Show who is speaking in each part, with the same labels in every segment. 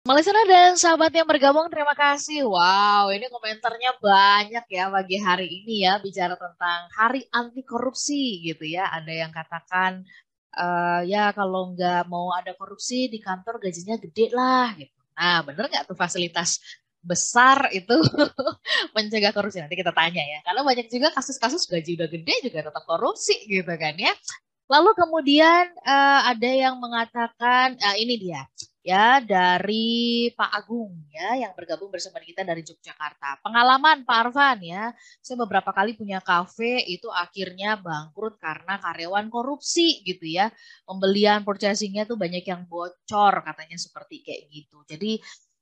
Speaker 1: Listener dan sahabat yang bergabung, terima kasih. Wow, ini komentarnya banyak ya pagi hari ini ya, bicara tentang hari anti korupsi gitu ya. Ada yang katakan, uh, ya kalau nggak mau ada korupsi di kantor gajinya gede lah gitu. Nah, bener nggak tuh fasilitas besar itu mencegah korupsi? Nanti kita tanya ya. Karena banyak juga kasus-kasus gaji udah gede juga tetap korupsi gitu kan ya. Lalu kemudian uh, ada yang mengatakan uh, ini dia ya dari Pak Agung ya yang bergabung bersama kita dari Yogyakarta. Pengalaman Pak Arfan ya, saya beberapa kali punya kafe itu akhirnya bangkrut karena karyawan korupsi gitu ya. Pembelian purchasingnya tuh banyak yang bocor katanya seperti kayak gitu. Jadi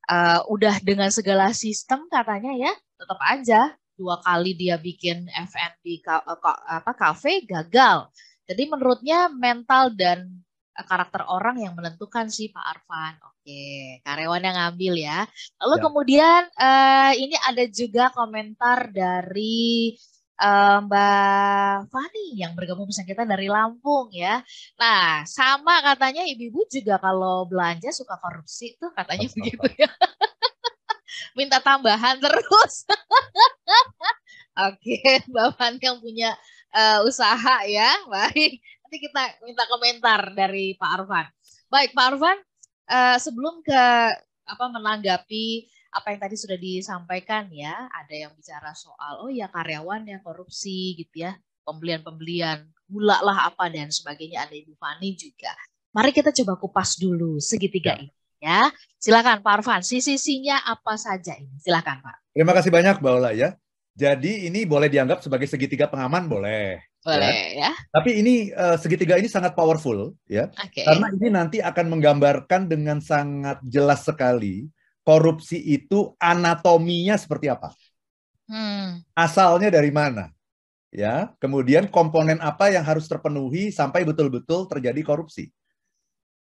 Speaker 1: uh, udah dengan segala sistem katanya ya tetap aja dua kali dia bikin F&B apa kafe gagal jadi menurutnya mental dan eh, karakter orang yang menentukan sih Pak Arfan. Oke, karyawan yang ngambil ya. Lalu ya. kemudian uh, ini ada juga komentar dari uh, Mbak Fani yang bergabung bersama kita dari Lampung ya. Nah, sama katanya ibu-ibu juga kalau belanja suka korupsi tuh katanya Mas, begitu ya. Minta tambahan terus. Oke, Mbak Fani yang punya uh, usaha ya. Baik, nanti kita minta komentar dari Pak Arfan. Baik, Pak Arfan, uh, sebelum ke apa menanggapi apa yang tadi sudah disampaikan ya, ada yang bicara soal oh ya karyawan yang korupsi gitu ya, pembelian-pembelian gula lah apa dan sebagainya ada Ibu Fani juga. Mari kita coba kupas dulu segitiga ya. ini ya. Silakan Pak Arfan, sisi-sisinya apa saja ini? Silakan Pak.
Speaker 2: Terima kasih banyak Mbak Ola ya. Jadi ini boleh dianggap sebagai segitiga pengaman boleh.
Speaker 1: Boleh ya. ya.
Speaker 2: Tapi ini uh, segitiga ini sangat powerful ya. Okay. Karena ini nanti akan menggambarkan dengan sangat jelas sekali korupsi itu anatominya seperti apa. Hmm. Asalnya dari mana? Ya, kemudian komponen apa yang harus terpenuhi sampai betul-betul terjadi korupsi.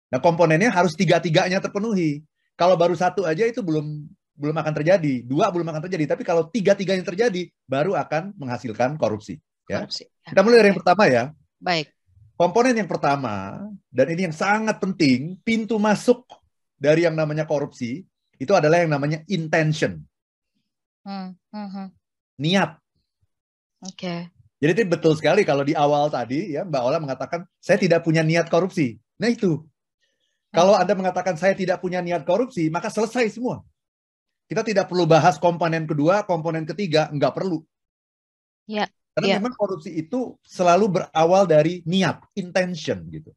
Speaker 2: Nah, komponennya harus tiga-tiganya terpenuhi. Kalau baru satu aja itu belum belum akan terjadi, dua belum akan terjadi, tapi kalau tiga-tiganya terjadi, baru akan menghasilkan korupsi. Ya. korupsi. Kita mulai dari yang pertama ya.
Speaker 1: Baik.
Speaker 2: Komponen yang pertama, dan ini yang sangat penting, pintu masuk dari yang namanya korupsi, itu adalah yang namanya intention. Hmm. Hmm. hmm. Niat.
Speaker 1: Oke. Okay.
Speaker 2: Jadi itu betul sekali kalau di awal tadi ya Mbak Ola mengatakan saya tidak punya niat korupsi. Nah itu. Kalau. Anda mengatakan saya tidak punya niat korupsi, maka selesai semua. Kita tidak perlu bahas komponen kedua, komponen ketiga, nggak perlu.
Speaker 1: Ya.
Speaker 2: Karena ya. memang korupsi itu selalu berawal dari niat, intention gitu.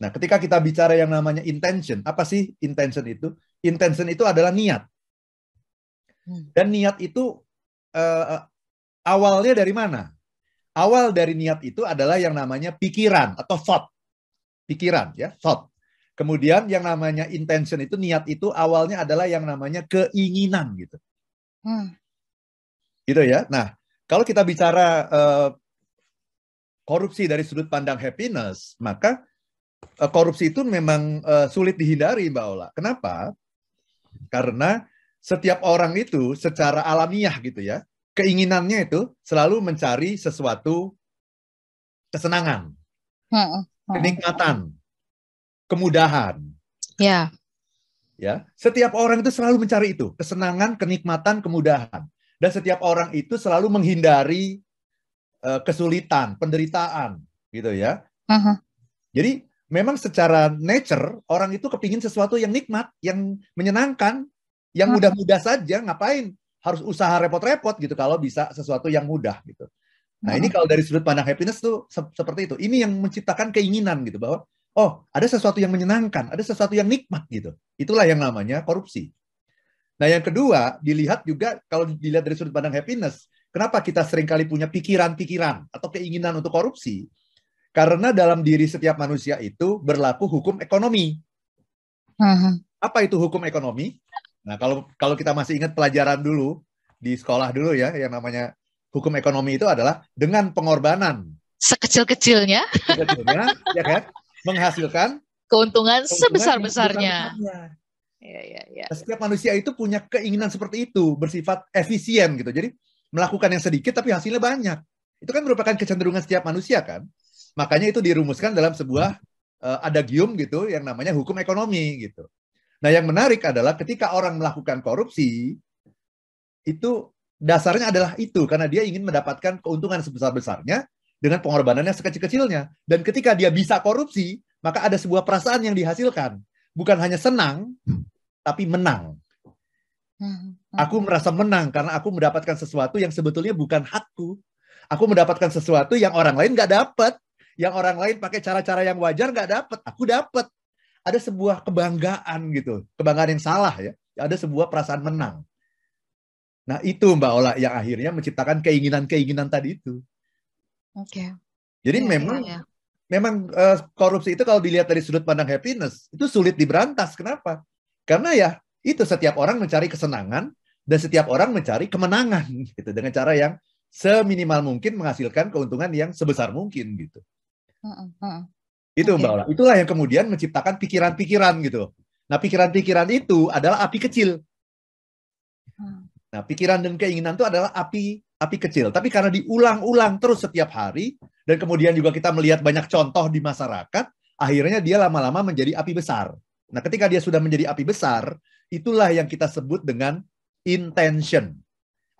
Speaker 2: Nah, ketika kita bicara yang namanya intention, apa sih intention itu? Intention itu adalah niat. Hmm. Dan niat itu uh, awalnya dari mana? Awal dari niat itu adalah yang namanya pikiran atau thought. Pikiran ya, thought. Kemudian yang namanya intention itu niat itu awalnya adalah yang namanya keinginan gitu. Hmm. Gitu ya. Nah, kalau kita bicara uh, korupsi dari sudut pandang happiness, maka uh, korupsi itu memang uh, sulit dihindari, Mbak Ola. Kenapa? Karena setiap orang itu secara alamiah gitu ya, keinginannya itu selalu mencari sesuatu kesenangan, hmm. Hmm. kenikmatan, kemudahan.
Speaker 1: Ya.
Speaker 2: Ya, setiap orang itu selalu mencari itu, kesenangan, kenikmatan, kemudahan. Dan setiap orang itu selalu menghindari uh, kesulitan, penderitaan, gitu ya. Uh-huh. Jadi memang secara nature orang itu kepingin sesuatu yang nikmat, yang menyenangkan, yang uh-huh. mudah-mudah saja. Ngapain harus usaha repot-repot gitu kalau bisa sesuatu yang mudah gitu. Nah uh-huh. ini kalau dari sudut pandang happiness tuh se- seperti itu. Ini yang menciptakan keinginan gitu bahwa oh ada sesuatu yang menyenangkan, ada sesuatu yang nikmat gitu. Itulah yang namanya korupsi. Nah yang kedua dilihat juga kalau dilihat dari sudut pandang happiness, kenapa kita sering kali punya pikiran-pikiran atau keinginan untuk korupsi? Karena dalam diri setiap manusia itu berlaku hukum ekonomi. Uh-huh. Apa itu hukum ekonomi? Nah kalau kalau kita masih ingat pelajaran dulu di sekolah dulu ya, yang namanya hukum ekonomi itu adalah dengan pengorbanan
Speaker 1: sekecil-kecilnya,
Speaker 2: sekecilnya ya kan? menghasilkan
Speaker 1: keuntungan, keuntungan sebesar-besarnya.
Speaker 2: Ya, ya, ya. Setiap manusia itu punya keinginan seperti itu, bersifat efisien gitu. Jadi melakukan yang sedikit tapi hasilnya banyak. Itu kan merupakan kecenderungan setiap manusia kan. Makanya itu dirumuskan dalam sebuah uh, adagium gitu yang namanya hukum ekonomi gitu. Nah, yang menarik adalah ketika orang melakukan korupsi, itu dasarnya adalah itu karena dia ingin mendapatkan keuntungan sebesar-besarnya dengan pengorbanannya sekecil-kecilnya. Dan ketika dia bisa korupsi, maka ada sebuah perasaan yang dihasilkan. Bukan hanya senang, tapi menang. Hmm, hmm. Aku merasa menang karena aku mendapatkan sesuatu yang sebetulnya bukan hakku. Aku mendapatkan sesuatu yang orang lain nggak dapat. Yang orang lain pakai cara-cara yang wajar nggak dapat. Aku dapat ada sebuah kebanggaan gitu, kebanggaan yang salah ya. Ada sebuah perasaan menang. Nah itu Mbak Ola yang akhirnya menciptakan keinginan-keinginan tadi itu.
Speaker 1: Oke. Okay.
Speaker 2: Jadi ya, memang ya, ya. Memang uh, korupsi itu kalau dilihat dari sudut pandang happiness itu sulit diberantas. Kenapa? Karena ya itu setiap orang mencari kesenangan dan setiap orang mencari kemenangan gitu dengan cara yang seminimal mungkin menghasilkan keuntungan yang sebesar mungkin gitu. Uh, uh, itu okay. Mbak Ola. Itulah yang kemudian menciptakan pikiran-pikiran gitu. Nah, pikiran-pikiran itu adalah api kecil. Hmm. Nah, pikiran dan keinginan itu adalah api api kecil. Tapi karena diulang-ulang terus setiap hari dan kemudian juga kita melihat banyak contoh di masyarakat, akhirnya dia lama-lama menjadi api besar. Nah, ketika dia sudah menjadi api besar, itulah yang kita sebut dengan intention.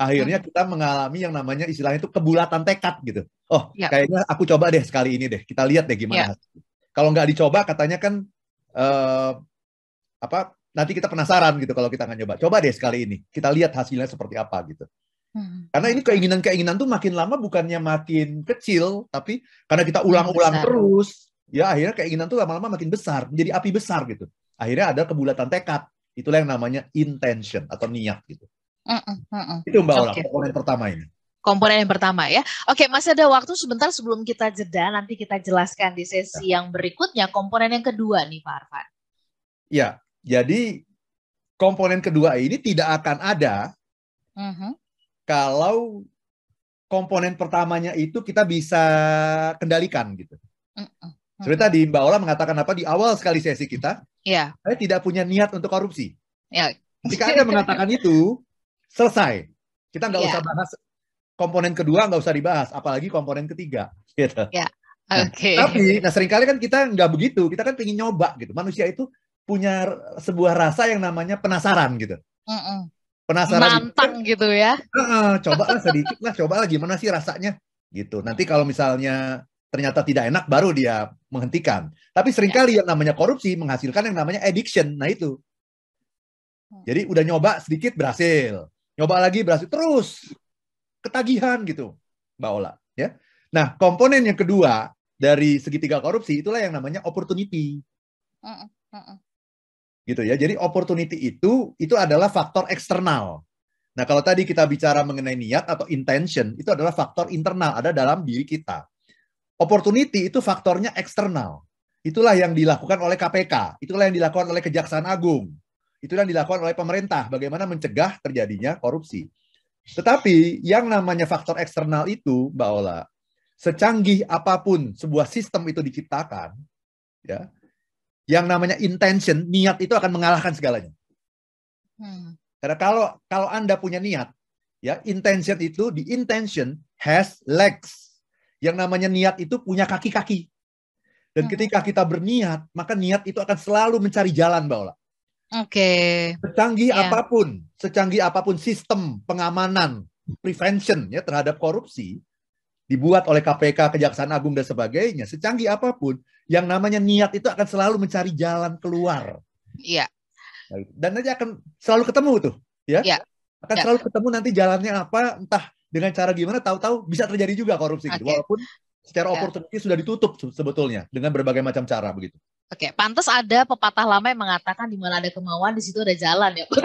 Speaker 2: Akhirnya hmm. kita mengalami yang namanya istilahnya itu kebulatan tekad gitu. Oh, ya. kayaknya aku coba deh sekali ini deh. Kita lihat deh gimana. Ya. Kalau nggak dicoba katanya kan uh, apa nanti kita penasaran gitu kalau kita nggak nyoba. Coba deh sekali ini. Kita lihat hasilnya seperti apa gitu. Hmm. Karena ini keinginan-keinginan tuh makin lama bukannya makin kecil, tapi karena kita ulang-ulang terus, ya akhirnya keinginan tuh lama-lama makin besar, menjadi api besar gitu. Akhirnya ada kebulatan tekad. Itulah yang namanya intention atau niat gitu. Mm -mm, mm Itu Mbak Ola, komponen pertama ini
Speaker 1: komponen yang pertama ya. Oke, masih ada waktu sebentar sebelum kita jeda, nanti kita jelaskan di sesi ya. yang berikutnya komponen yang kedua nih Pak Arfan.
Speaker 2: Ya, jadi komponen kedua ini tidak akan ada uh -huh. Kalau komponen pertamanya itu kita bisa kendalikan gitu. Uh -uh. Seperti tadi Mbak Ola mengatakan apa di awal sekali sesi kita, ya. saya tidak punya niat untuk korupsi. Ya. Ketika Anda mengatakan itu, selesai. Kita nggak ya. usah bahas komponen kedua nggak usah dibahas, apalagi komponen ketiga. Gitu.
Speaker 1: Ya. Oke. Okay.
Speaker 2: Nah, tapi, nah sering kali kan kita nggak begitu, kita kan pengen nyoba gitu. Manusia itu punya sebuah rasa yang namanya penasaran gitu. Mm -mm.
Speaker 1: Penasaran. Nantang gitu, gitu ya.
Speaker 2: Uh, coba lah sedikit lah, coba lah gimana sih rasanya gitu. Nanti kalau misalnya ternyata tidak enak, baru dia menghentikan. Tapi sering kali ya. yang namanya korupsi menghasilkan yang namanya addiction. Nah itu. Jadi udah nyoba sedikit berhasil, nyoba lagi berhasil terus ketagihan gitu, Mbak Ola. Ya. Nah, komponen yang kedua dari segitiga korupsi itulah yang namanya opportunity. Uh, uh, uh. Gitu ya. Jadi opportunity itu itu adalah faktor eksternal. Nah, kalau tadi kita bicara mengenai niat atau intention, itu adalah faktor internal ada dalam diri kita. Opportunity itu faktornya eksternal. Itulah yang dilakukan oleh KPK, itulah yang dilakukan oleh Kejaksaan Agung. Itulah yang dilakukan oleh pemerintah bagaimana mencegah terjadinya korupsi. Tetapi yang namanya faktor eksternal itu, Mbak Ola, secanggih apa pun sebuah sistem itu diciptakan, ya, yang namanya intention, niat itu akan mengalahkan segalanya. Hmm. Karena kalau kalau Anda punya niat, ya, intention itu di intention has legs. Yang namanya niat itu punya kaki-kaki. Dan hmm. ketika kita berniat, maka niat itu akan selalu mencari jalan, Mbak Ola.
Speaker 1: Oke. Okay.
Speaker 2: Secanggih yeah. apa pun, secanggih apa pun sistem pengamanan, prevention ya terhadap korupsi dibuat oleh KPK, Kejaksaan Agung dan sebagainya, secanggih apa pun, yang namanya niat itu akan selalu mencari jalan keluar.
Speaker 1: Iya.
Speaker 2: Dan nanti akan selalu ketemu tuh, ya. Yeah. Akan yeah. selalu ketemu nanti jalannya apa, entah dengan cara gimana, tahu-tahu bisa terjadi juga korupsi okay. gitu. Walaupun secara yeah. opportunity sudah ditutup sebetulnya dengan berbagai macam cara begitu.
Speaker 1: Oke, pantas ada pepatah lama yang mengatakan di mana ada kemauan di situ ada jalan ya.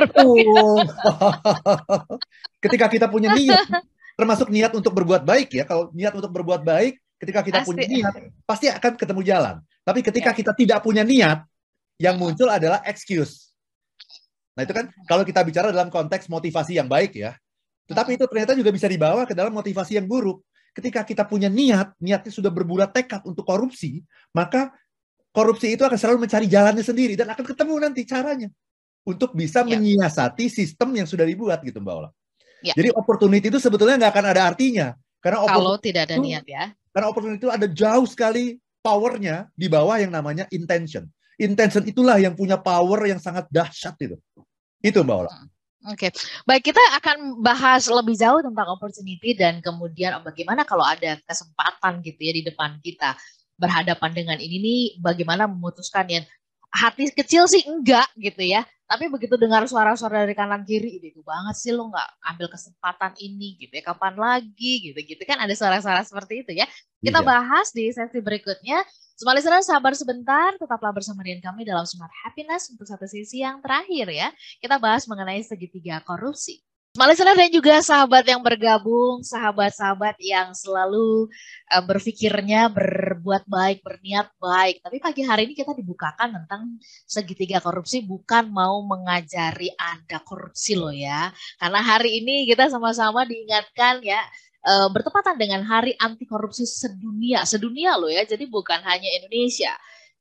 Speaker 2: ketika kita punya niat, termasuk niat untuk berbuat baik ya. Kalau niat untuk berbuat baik, ketika kita pasti. punya niat, pasti akan ketemu jalan. Tapi ketika ya. kita tidak punya niat, yang muncul adalah excuse. Nah itu kan kalau kita bicara dalam konteks motivasi yang baik ya. Tetapi itu ternyata juga bisa dibawa ke dalam motivasi yang buruk. Ketika kita punya niat, niatnya sudah berbulat tekad untuk korupsi, maka korupsi itu akan selalu mencari jalannya sendiri dan akan ketemu nanti caranya untuk bisa ya. menyiasati sistem yang sudah dibuat gitu Mbak Ola. Ya. Jadi opportunity itu sebetulnya nggak akan ada artinya karena
Speaker 1: kalau tidak ada niat ya.
Speaker 2: Karena opportunity itu ada jauh sekali powernya di bawah yang namanya intention. intention itulah yang punya power yang sangat dahsyat itu. Itu Mbak Ola.
Speaker 1: Hmm. Oke, okay. baik kita akan bahas lebih jauh tentang opportunity dan kemudian bagaimana kalau ada kesempatan gitu ya di depan kita berhadapan dengan ini nih bagaimana memutuskan yang hati kecil sih enggak gitu ya. Tapi begitu dengar suara-suara dari kanan kiri itu banget sih lo nggak ambil kesempatan ini gitu ya. Kapan lagi? gitu gitu kan ada suara-suara seperti itu ya. Kita iya. bahas di sesi berikutnya. Semua listener sabar sebentar, tetaplah bersama dengan kami dalam Smart Happiness untuk satu sisi yang terakhir ya. Kita bahas mengenai segitiga korupsi. Listener dan juga sahabat yang bergabung, sahabat-sahabat yang selalu uh, berpikirnya berbuat baik, berniat baik. Tapi pagi hari ini kita dibukakan tentang segitiga korupsi bukan mau mengajari Anda korupsi loh ya. Karena hari ini kita sama-sama diingatkan ya uh, bertepatan dengan Hari Anti Korupsi sedunia, sedunia loh ya. Jadi bukan hanya Indonesia.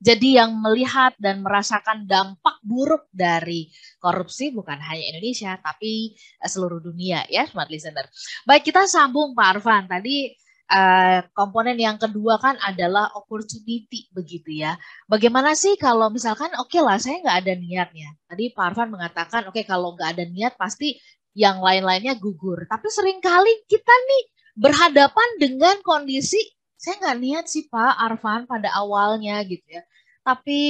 Speaker 1: Jadi yang melihat dan merasakan dampak buruk dari korupsi bukan hanya Indonesia tapi uh, seluruh dunia ya smart listener. Baik kita sambung Pak Arfan tadi Uh, komponen yang kedua kan adalah opportunity begitu ya. Bagaimana sih kalau misalkan oke okay lah saya nggak ada niatnya. Tadi Pak Arfan mengatakan oke okay, kalau nggak ada niat pasti yang lain-lainnya gugur. Tapi sering kali kita nih berhadapan dengan kondisi saya nggak niat sih Pak Arfan pada awalnya gitu ya. Tapi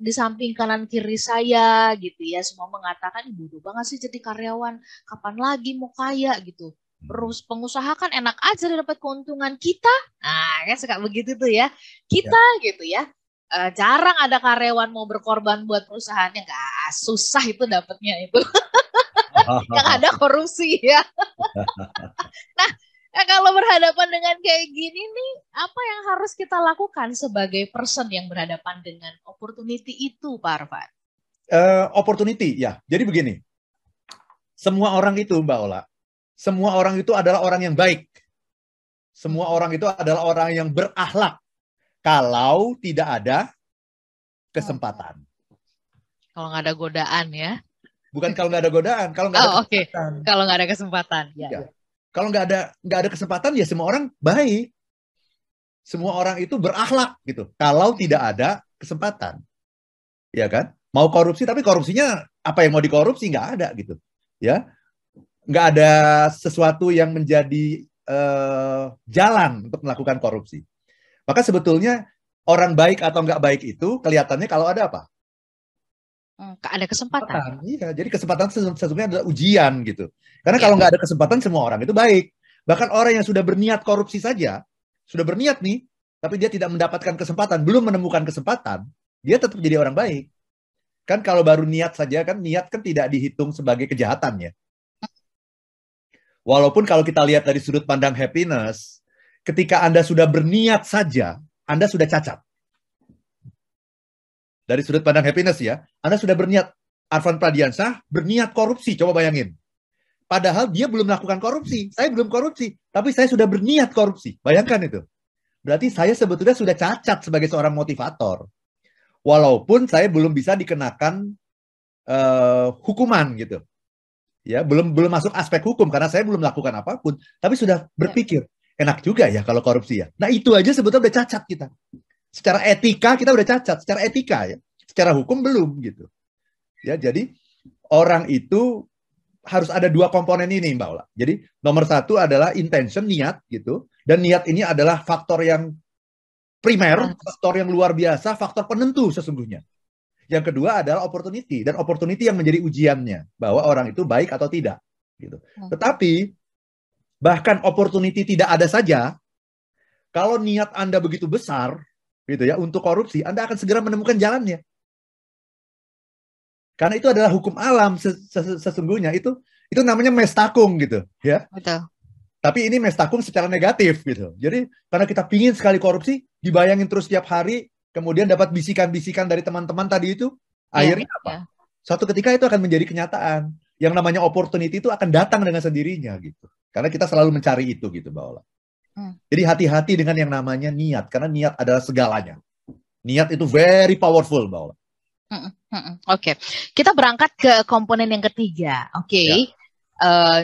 Speaker 1: di samping kanan kiri saya gitu ya, semua mengatakan bodoh banget sih jadi karyawan. Kapan lagi mau kaya gitu. Terus pengusaha kan enak aja dapat keuntungan kita. Nah, kan suka begitu tuh ya. Kita ya. gitu ya. E, jarang ada karyawan mau berkorban buat perusahaannya. Gak susah itu dapatnya itu. Yang ada korupsi ya. nah, Nah, kalau berhadapan dengan kayak gini nih, apa yang harus kita lakukan sebagai person yang berhadapan dengan opportunity itu, Pak Arfan?
Speaker 2: Uh, opportunity, ya. Jadi begini, semua orang itu, Mbak Ola, semua orang itu adalah orang yang baik. Semua orang itu adalah orang yang berakhlak. Kalau tidak ada kesempatan.
Speaker 1: Kalau nggak ada godaan ya?
Speaker 2: Bukan kalau nggak ada godaan, kalau nggak oh,
Speaker 1: ada kesempatan. Okay. Kalau nggak ada kesempatan, ya. ya.
Speaker 2: Kalau nggak ada nggak ada kesempatan ya semua orang baik. Semua orang itu berakhlak gitu. Kalau tidak ada kesempatan, ya kan? Mau korupsi tapi korupsinya apa yang mau dikorupsi nggak ada gitu, ya? Nggak ada sesuatu yang menjadi uh, jalan untuk melakukan korupsi. Maka sebetulnya orang baik atau nggak baik itu kelihatannya kalau ada apa?
Speaker 1: Hmm, ada kesempatan.
Speaker 2: Iya, jadi kesempatan sesungguhnya adalah ujian gitu. Karena ya. kalau nggak ada kesempatan semua orang itu baik. Bahkan orang yang sudah berniat korupsi saja, sudah berniat nih, tapi dia tidak mendapatkan kesempatan, belum menemukan kesempatan, dia tetap jadi orang baik. Kan kalau baru niat saja kan niat kan tidak dihitung sebagai kejahatan ya. Walaupun kalau kita lihat dari sudut pandang happiness, ketika Anda sudah berniat saja, Anda sudah cacat dari sudut pandang happiness ya, Anda sudah berniat, Arvan Pradiansah berniat korupsi, coba bayangin. Padahal dia belum melakukan korupsi, saya belum korupsi, tapi saya sudah berniat korupsi. Bayangkan itu. Berarti saya sebetulnya sudah cacat sebagai seorang motivator. Walaupun saya belum bisa dikenakan uh, hukuman gitu. Ya, belum belum masuk aspek hukum karena saya belum melakukan apa pun, tapi sudah berpikir, enak juga ya kalau korupsi ya. Nah, itu aja sebetulnya udah cacat kita. Secara etika kita udah cacat, secara etika ya. Secara hukum belum gitu. Ya, jadi orang itu harus ada dua komponen ini Mbak Ola. Jadi nomor satu adalah intention, niat gitu. Dan niat ini adalah faktor yang primer, faktor yang luar biasa, faktor penentu sesungguhnya. Yang kedua adalah opportunity dan opportunity yang menjadi ujiannya bahwa orang itu baik atau tidak gitu. Hmm. Tetapi bahkan opportunity tidak ada saja kalau niat Anda begitu besar, gitu ya untuk korupsi, Anda akan segera menemukan jalannya. Karena itu adalah hukum alam sesungguhnya itu itu namanya mestakung gitu ya. Betul. Tapi ini mestakung secara negatif gitu. Jadi karena kita pingin sekali korupsi, dibayangin terus setiap hari, kemudian dapat bisikan-bisikan dari teman-teman tadi itu, ya, akhirnya apa? Ya. Suatu ketika itu akan menjadi kenyataan. Yang namanya opportunity itu akan datang dengan sendirinya gitu. Karena kita selalu mencari itu gitu, Mbak Ola. Hmm. Jadi hati-hati dengan yang namanya niat, karena niat adalah segalanya. Niat itu very powerful, Mbak Ola.
Speaker 1: Hmm, hmm, hmm. Oke, okay. kita berangkat ke komponen yang ketiga. Oke, okay. ya. uh,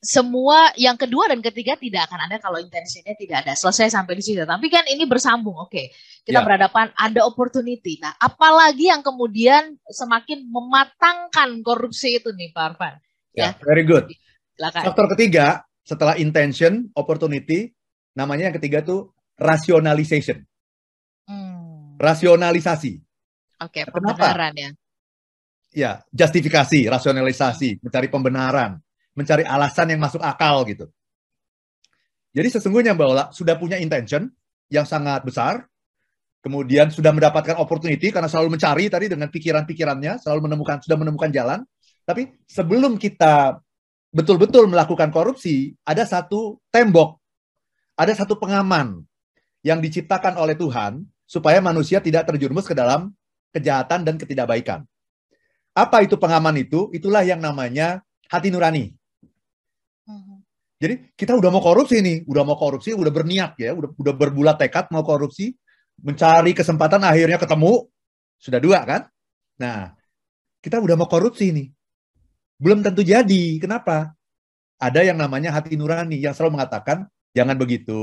Speaker 1: semua yang kedua dan ketiga tidak akan ada kalau intensinya tidak ada. Selesai sampai di situ. Tapi kan ini bersambung. Oke, kita ya. berhadapan ada opportunity. Nah, apalagi yang kemudian semakin mematangkan korupsi itu nih, Pak Arfan?
Speaker 2: Ya, ya. very good. Silakan. Faktor ketiga setelah intention, opportunity, namanya yang ketiga tuh rationalization. Hmm. Rasionalisasi.
Speaker 1: Oke, okay, pembenaran ya.
Speaker 2: Ya, justifikasi, rasionalisasi, mencari pembenaran mencari alasan yang masuk akal gitu. Jadi sesungguhnya Mbak Ola sudah punya intention yang sangat besar, kemudian sudah mendapatkan opportunity karena selalu mencari tadi dengan pikiran-pikirannya, selalu menemukan sudah menemukan jalan. Tapi sebelum kita betul-betul melakukan korupsi, ada satu tembok, ada satu pengaman yang diciptakan oleh Tuhan supaya manusia tidak terjerumus ke dalam kejahatan dan ketidakbaikan. Apa itu pengaman itu? Itulah yang namanya hati nurani. Jadi kita udah mau korupsi nih, udah mau korupsi, udah berniat ya, udah udah berbulat tekad mau korupsi, mencari kesempatan akhirnya ketemu, sudah dua kan? Nah, kita udah mau korupsi nih. Belum tentu jadi. Kenapa? Ada yang namanya hati nurani yang selalu mengatakan, jangan begitu.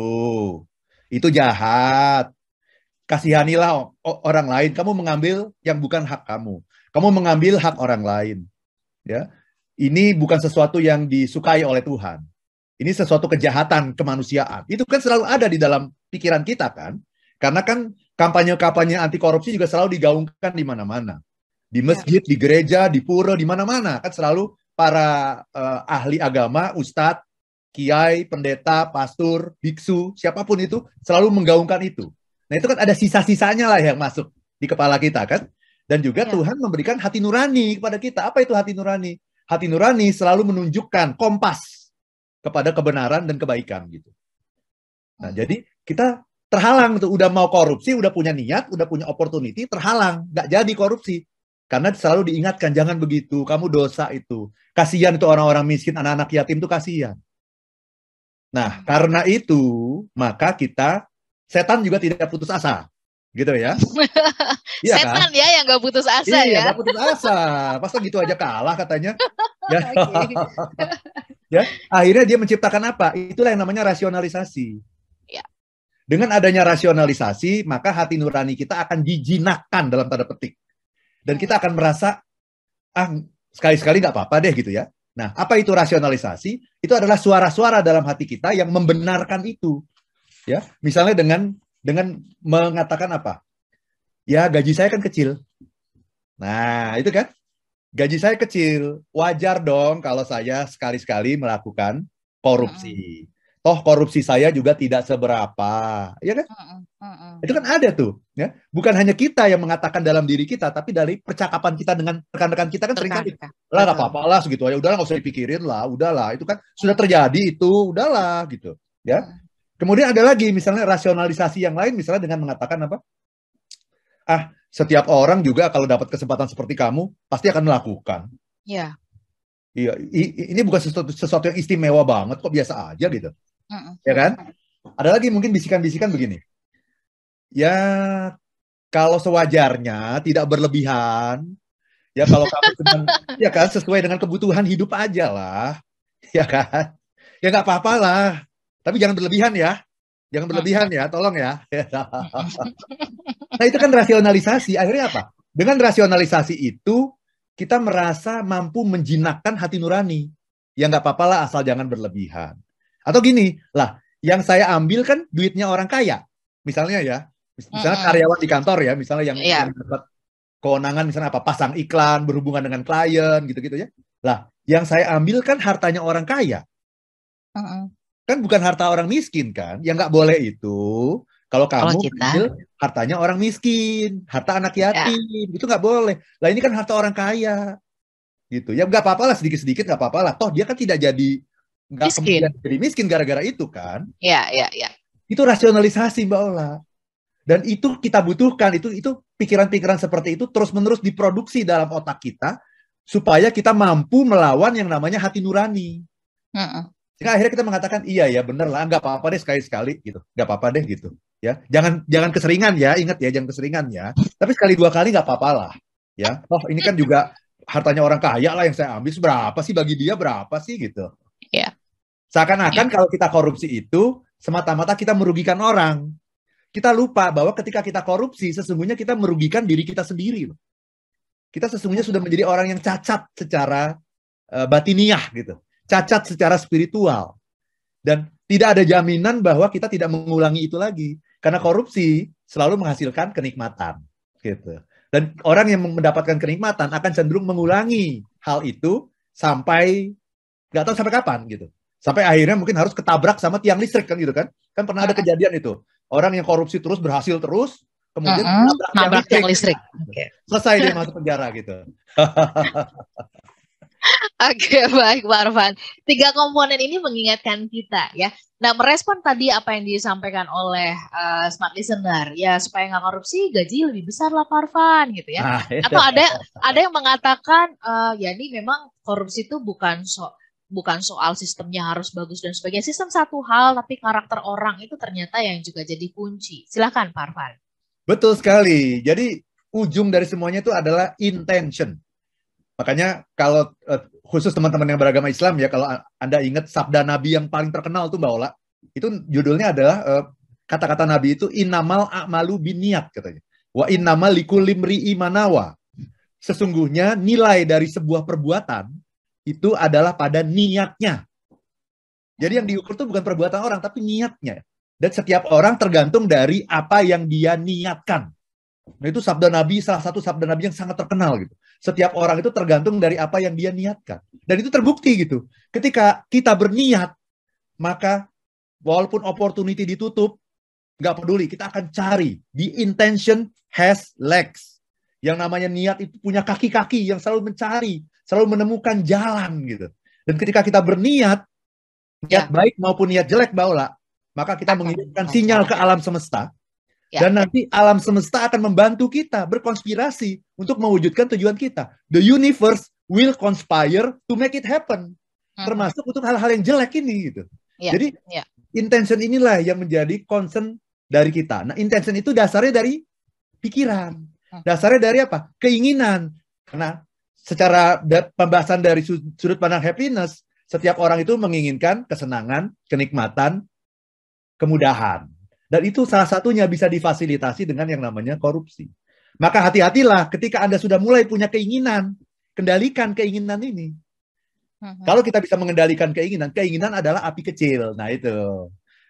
Speaker 2: Itu jahat. Kasihanilah orang lain. Kamu mengambil yang bukan hak kamu. Kamu mengambil hak orang lain. Ya, Ini bukan sesuatu yang disukai oleh Tuhan ini sesuatu kejahatan kemanusiaan. Itu kan selalu ada di dalam pikiran kita kan. Karena kan kampanye-kampanye anti korupsi juga selalu digaungkan di mana-mana. Di masjid, di gereja, di pura, di mana-mana. Kan selalu para uh, ahli agama, ustadz, kiai, pendeta, pastor, biksu, siapa pun itu selalu menggaungkan itu. Nah itu kan ada sisa-sisanya lah yang masuk di kepala kita kan. Dan juga ya. Tuhan memberikan hati nurani kepada kita. Apa itu hati nurani? Hati nurani selalu menunjukkan kompas kepada kebenaran dan kebaikan gitu. Nah, jadi kita terhalang tuh udah mau korupsi, udah punya niat, udah punya opportunity, terhalang, nggak jadi korupsi. Karena selalu diingatkan jangan begitu, kamu dosa itu. Kasihan itu orang-orang miskin, anak-anak yatim itu kasihan. Nah, karena itu, maka kita setan juga tidak putus asa. Gitu ya.
Speaker 1: iya setan kan? ya yang nggak putus asa
Speaker 2: iya,
Speaker 1: ya. Iya,
Speaker 2: putus asa. Masa gitu aja kalah katanya. ya. ya akhirnya dia menciptakan apa itulah yang namanya rasionalisasi ya. dengan adanya rasionalisasi maka hati nurani kita akan dijinakkan dalam tanda petik dan kita akan merasa ah sekali-sekali nggak apa-apa deh gitu ya nah apa itu rasionalisasi? Itu adalah suara-suara dalam hati kita yang membenarkan itu. Ya misalnya dengan dengan mengatakan apa? Ya gaji saya kan kecil. Nah itu kan? Gaji saya kecil, wajar dong kalau saya sekali-sekali melakukan korupsi. Toh korupsi saya juga tidak seberapa, ya kan? Hmm, hmm, Itu kan ada tuh, ya. Bukan hanya kita yang mengatakan dalam diri kita, tapi dari percakapan kita dengan rekan-rekan kita kan sering kali, lah nggak apa-apa lah segitu aja, udahlah nggak usah dipikirin lah, udahlah, itu kan sudah terjadi itu, udahlah gitu, ya. Kemudian ada lagi misalnya rasionalisasi yang lain, misalnya dengan mengatakan apa? Ah, setiap orang juga kalau dapat kesempatan seperti kamu pasti akan melakukan.
Speaker 1: Iya.
Speaker 2: Iya, ini bukan sesuatu, sesuatu yang istimewa banget kok biasa aja gitu. Ya kan? Ada lagi mungkin bisikan-bisikan begini. Ya kalau sewajarnya tidak berlebihan. Ya kalau kamu sedang ya kan sesuai dengan kebutuhan hidup aja lah. Ya kan? Ya nggak apa-apa lah. Tapi jangan berlebihan ya. Jangan berlebihan ya, tolong ya. nah itu kan rasionalisasi. Akhirnya apa? Dengan rasionalisasi itu kita merasa mampu menjinakkan hati nurani. Ya nggak apa-apa lah asal jangan berlebihan. Atau gini, lah yang saya ambil kan duitnya orang kaya. Misalnya ya, misalnya karyawan di kantor ya, misalnya yang, yeah. yang dapat kewenangan misalnya apa pasang iklan berhubungan dengan klien gitu-gitu ya. Lah, yang saya ambil kan hartanya orang kaya. -uh kan bukan harta orang miskin kan yang nggak boleh itu kalau kamu kalau kita... hartanya orang miskin harta anak ya. yatim ya. itu nggak boleh lah ini kan harta orang kaya gitu ya nggak apa-apa lah sedikit sedikit nggak apa-apa lah toh dia kan tidak jadi nggak kemudian jadi miskin gara-gara itu kan?
Speaker 1: Ya ya ya.
Speaker 2: Itu rasionalisasi mbak Ola. Dan itu kita butuhkan itu itu pikiran-pikiran seperti itu terus menerus diproduksi dalam otak kita supaya kita mampu melawan yang namanya hati nurani. Uh -uh. Sehingga akhirnya kita mengatakan iya ya bener lah nggak apa-apa deh sekali-sekali gitu. Nggak apa-apa deh gitu ya. Jangan jangan keseringan ya ingat ya jangan keseringan ya. Tapi sekali dua kali nggak apa-apa lah ya. Oh ini kan juga hartanya orang kaya lah yang saya ambil berapa sih? Bagi dia berapa sih gitu
Speaker 1: ya
Speaker 2: Seakan-akan ya. kalau kita korupsi itu semata-mata kita merugikan orang. Kita lupa bahwa ketika kita korupsi, sesungguhnya kita merugikan diri kita sendiri. Kita sesungguhnya sudah menjadi orang yang cacat secara uh, batiniah gitu. Cacat secara spiritual. Dan tidak ada jaminan bahwa kita tidak mengulangi itu lagi. Karena korupsi selalu menghasilkan kenikmatan. gitu. Dan orang yang mendapatkan kenikmatan akan cenderung mengulangi hal itu sampai nggak tahu sampai kapan gitu. Sampai akhirnya mungkin harus ketabrak sama tiang listrik kan gitu kan. Kan pernah ada kejadian itu. Orang yang korupsi terus berhasil terus, kemudian uh -uh,
Speaker 1: nabrak tiang listrik. listrik.
Speaker 2: Okay. Selesai dia masuk penjara gitu.
Speaker 1: Oke, baik Pak Arfan. Tiga komponen ini mengingatkan kita ya. Nah, merespon tadi apa yang disampaikan oleh uh, smart listener, ya supaya nggak korupsi gaji lebih besar lah Pak Arfan gitu ya. Ah, iya. Atau ada ada yang mengatakan uh, ya ini memang korupsi itu bukan so bukan soal sistemnya harus bagus dan sebagainya. Sistem satu hal, tapi karakter orang itu ternyata yang juga jadi kunci. Silahkan Pak Arfan.
Speaker 2: Betul sekali. Jadi ujung dari semuanya itu adalah intention. Makanya kalau uh, khusus teman-teman yang beragama Islam ya, kalau Anda ingat sabda Nabi yang paling terkenal tuh Mbak Ola, itu judulnya adalah eh, kata-kata Nabi itu inamal a'malu biniat katanya. Wa innamal likulimri imanawa. Sesungguhnya nilai dari sebuah perbuatan itu adalah pada niatnya. Jadi yang diukur itu bukan perbuatan orang, tapi niatnya. Dan setiap orang tergantung dari apa yang dia niatkan. Nah itu sabda Nabi, salah satu sabda Nabi yang sangat terkenal gitu. Setiap orang itu tergantung dari apa yang dia niatkan. Dan itu terbukti gitu. Ketika kita berniat, maka walaupun opportunity ditutup, nggak peduli, kita akan cari. The intention has legs. Yang namanya niat itu punya kaki-kaki yang selalu mencari, selalu menemukan jalan gitu. Dan ketika kita berniat, niat ya. baik maupun niat jelek, Baula, maka kita mengirimkan sinyal ke alam semesta Ya. Dan nanti alam semesta akan membantu kita berkonspirasi untuk mewujudkan tujuan kita. The universe will conspire to make it happen. Hmm. Termasuk untuk hal-hal yang jelek ini gitu. Ya. Jadi ya. intention inilah yang menjadi concern dari kita. Nah, intention itu dasarnya dari pikiran. Hmm. Dasarnya dari apa? Keinginan. Karena secara pembahasan dari sudut pandang happiness, setiap orang itu menginginkan kesenangan, kenikmatan, kemudahan. Dan itu salah satunya bisa difasilitasi dengan yang namanya korupsi. Maka hati-hatilah ketika Anda sudah mulai punya keinginan, kendalikan keinginan ini. Uh-huh. Kalau kita bisa mengendalikan keinginan, keinginan adalah api kecil. Nah itu.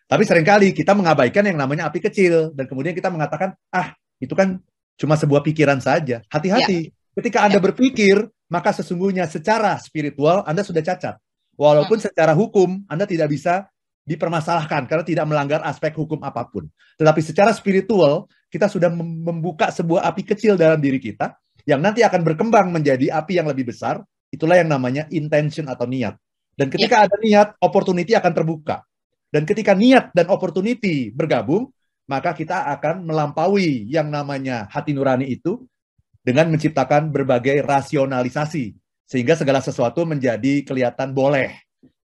Speaker 2: Tapi sering kali kita mengabaikan yang namanya api kecil. Dan kemudian kita mengatakan, ah itu kan cuma sebuah pikiran saja. Hati-hati. Ya. Ketika Anda ya. berpikir, maka sesungguhnya secara spiritual Anda sudah cacat. Walaupun hmm. secara hukum Anda tidak bisa dipermasalahkan karena tidak melanggar aspek hukum apa pun. Tetapi secara spiritual, kita sudah membuka sebuah api kecil dalam diri kita yang nanti akan berkembang menjadi api yang lebih besar. Itulah yang namanya intention atau niat. Dan ketika ya. ada niat, opportunity akan terbuka. Dan ketika niat dan opportunity bergabung, maka kita akan melampaui yang namanya hati nurani itu dengan menciptakan berbagai rasionalisasi sehingga segala sesuatu menjadi kelihatan boleh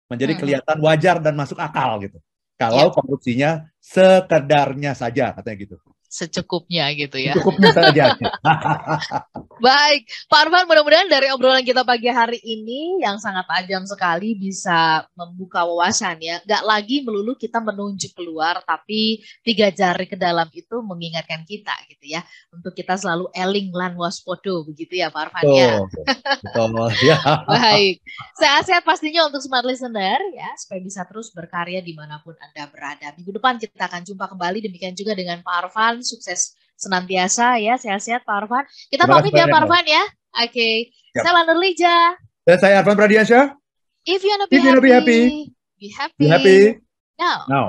Speaker 2: menjadi hmm. kelihatan wajar dan masuk akal gitu. Kalau ya. korupsinya sekedarnya saja katanya gitu
Speaker 1: secukupnya gitu ya.
Speaker 2: Secukupnya saja.
Speaker 1: Baik, Pak Arfan mudah-mudahan dari obrolan kita pagi hari ini yang sangat tajam sekali bisa membuka wawasan ya. Gak lagi melulu kita menunjuk keluar, tapi tiga jari ke dalam itu mengingatkan kita gitu ya. Untuk kita selalu eling lan waspodo begitu ya Pak Arfan ya. Betul, ya. Baik, sehat-sehat pastinya untuk smart listener ya, supaya bisa terus berkarya di mana pun Anda berada. Minggu depan kita akan jumpa kembali, demikian juga dengan Pak Arfan sukses senantiasa ya, sehat-sehat Pak Arfan. Kita pamit ya Pak Arfan ya. Oke. Okay. Saya Lander Lija.
Speaker 2: Dan saya Arfan Pradiansyah.
Speaker 1: If you wanna be, If happy, be happy,
Speaker 2: be happy.
Speaker 1: Now.
Speaker 2: Now.